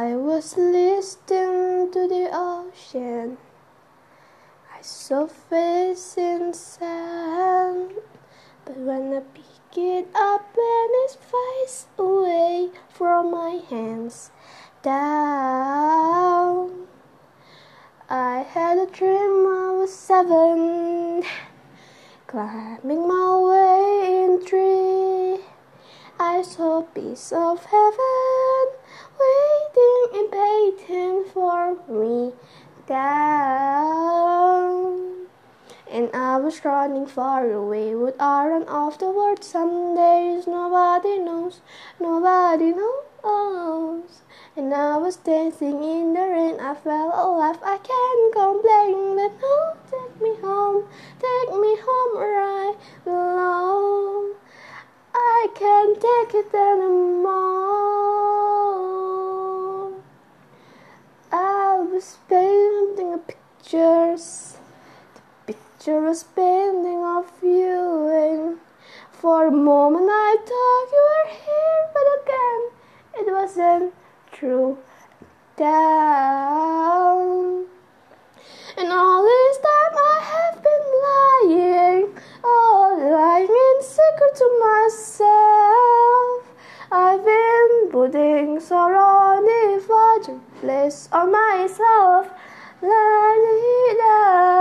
I was listening to the ocean. I saw face in sand, but when I pick it up and it's face away from my hands, down. I had a dream I was seven, climbing my way in tree. I saw a piece of heaven impatient for me down. And I was running far away. Would I run off the world some days? Nobody knows, nobody knows. And I was dancing in the rain. I felt alive. I can't complain, but no, take me home, take me home where I. I can't take it anymore. I was painting pictures. The picture was bending of you, and for a moment I thought you were here, but again it wasn't true. Down. And all this time I have been lying, oh, lying in secret to myself. I've been putting sorrow on the fireplace on myself. La da.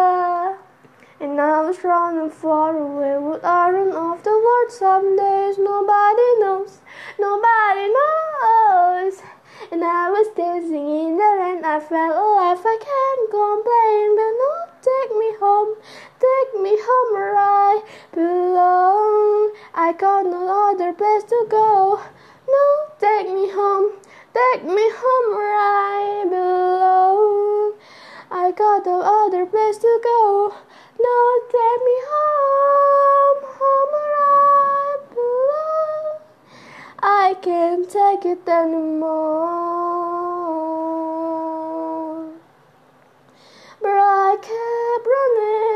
And I was running far away. Would I run off the world some days? Nobody knows. Nobody knows. And I was dancing in the rain. I felt alive. I can't complain. But no, take me home. Take me home where I belong. I got no other place to go. No, take me home. Take me home where I belong. I got no other place to go. No, take me home, home where I belong. I can't take it anymore. But I kept running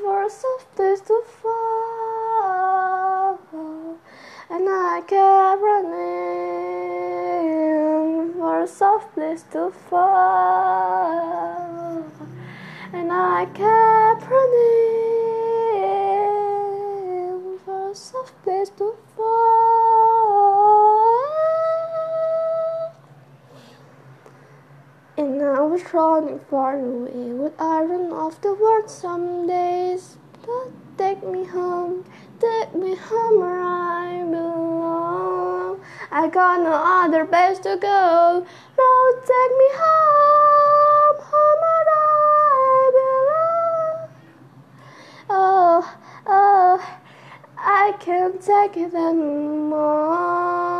for a soft place to fall. And I kept running for a soft place to fall. And I kept running for a soft place to fall. And I was running far away. Would I run off the world some days? But take me home, take me home where I belong. I got no other place to go. Can't take it anymore.